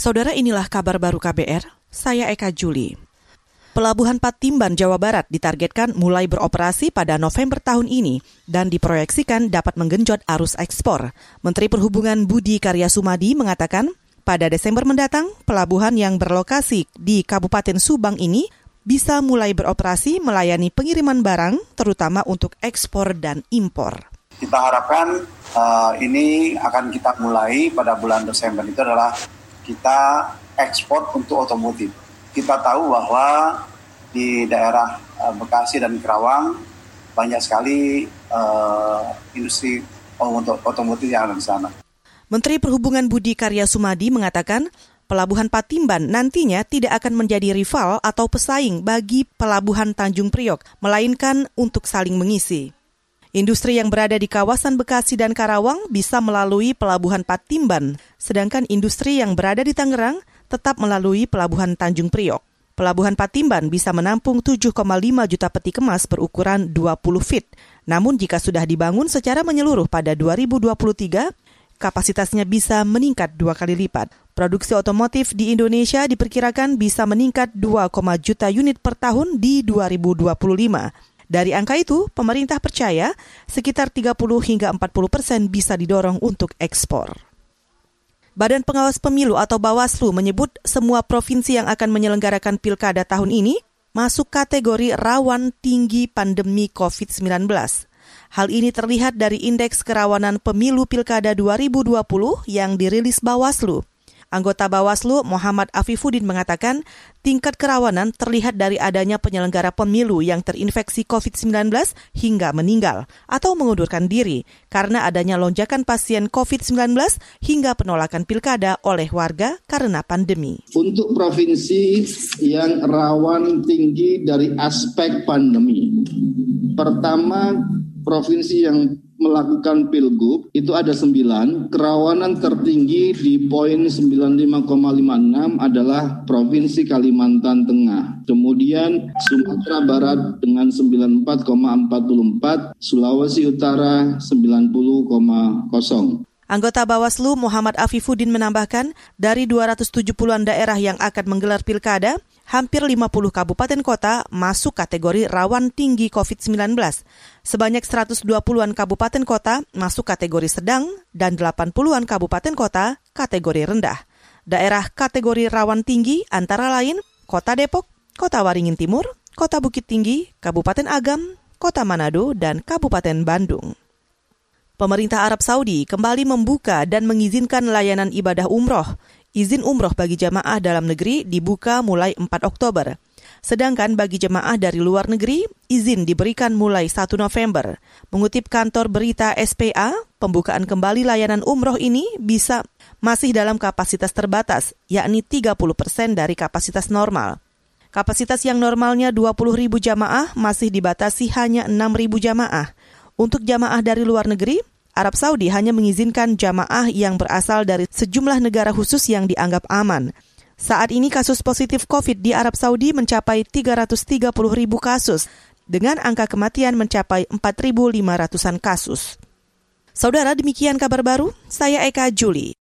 Saudara inilah kabar baru KBR, saya Eka Juli. Pelabuhan Patimban, Jawa Barat ditargetkan mulai beroperasi pada November tahun ini dan diproyeksikan dapat menggenjot arus ekspor. Menteri Perhubungan Budi Karya Sumadi mengatakan, pada Desember mendatang, pelabuhan yang berlokasi di Kabupaten Subang ini bisa mulai beroperasi melayani pengiriman barang, terutama untuk ekspor dan impor. Kita harapkan uh, ini akan kita mulai pada bulan Desember itu adalah kita ekspor untuk otomotif. Kita tahu bahwa di daerah uh, Bekasi dan Kerawang banyak sekali uh, industri otomotif yang ada di sana. Menteri Perhubungan Budi Karya Sumadi mengatakan Pelabuhan Patimban nantinya tidak akan menjadi rival atau pesaing bagi Pelabuhan Tanjung Priok, melainkan untuk saling mengisi. Industri yang berada di kawasan Bekasi dan Karawang bisa melalui Pelabuhan Patimban, sedangkan industri yang berada di Tangerang tetap melalui Pelabuhan Tanjung Priok. Pelabuhan Patimban bisa menampung 7,5 juta peti kemas berukuran 20 feet. Namun jika sudah dibangun secara menyeluruh pada 2023, kapasitasnya bisa meningkat dua kali lipat. Produksi otomotif di Indonesia diperkirakan bisa meningkat 2, juta unit per tahun di 2025. Dari angka itu, pemerintah percaya sekitar 30 hingga 40 persen bisa didorong untuk ekspor. Badan Pengawas Pemilu atau Bawaslu menyebut semua provinsi yang akan menyelenggarakan pilkada tahun ini masuk kategori rawan tinggi pandemi COVID-19. Hal ini terlihat dari Indeks Kerawanan Pemilu Pilkada 2020 yang dirilis Bawaslu. Anggota Bawaslu Muhammad Afifuddin mengatakan tingkat kerawanan terlihat dari adanya penyelenggara pemilu yang terinfeksi COVID-19 hingga meninggal atau mengundurkan diri karena adanya lonjakan pasien COVID-19 hingga penolakan pilkada oleh warga karena pandemi. Untuk provinsi yang rawan tinggi dari aspek pandemi, pertama provinsi yang melakukan pilgub itu ada sembilan. Kerawanan tertinggi di poin 95,56 adalah Provinsi Kalimantan Tengah. Kemudian Sumatera Barat dengan 94,44, Sulawesi Utara 90,0. Anggota Bawaslu Muhammad Afifuddin menambahkan, dari 270-an daerah yang akan menggelar pilkada, hampir 50 kabupaten kota masuk kategori rawan tinggi COVID-19. Sebanyak 120-an kabupaten kota masuk kategori sedang dan 80-an kabupaten kota kategori rendah. Daerah kategori rawan tinggi antara lain Kota Depok, Kota Waringin Timur, Kota Bukit Tinggi, Kabupaten Agam, Kota Manado, dan Kabupaten Bandung pemerintah Arab Saudi kembali membuka dan mengizinkan layanan ibadah umroh. Izin umroh bagi jamaah dalam negeri dibuka mulai 4 Oktober. Sedangkan bagi jemaah dari luar negeri, izin diberikan mulai 1 November. Mengutip kantor berita SPA, pembukaan kembali layanan umroh ini bisa masih dalam kapasitas terbatas, yakni 30 persen dari kapasitas normal. Kapasitas yang normalnya 20 ribu jamaah masih dibatasi hanya 6 ribu jamaah. Untuk jamaah dari luar negeri, Arab Saudi hanya mengizinkan jamaah yang berasal dari sejumlah negara khusus yang dianggap aman. Saat ini kasus positif COVID di Arab Saudi mencapai 330 ribu kasus, dengan angka kematian mencapai 4.500-an kasus. Saudara, demikian kabar baru. Saya Eka Juli.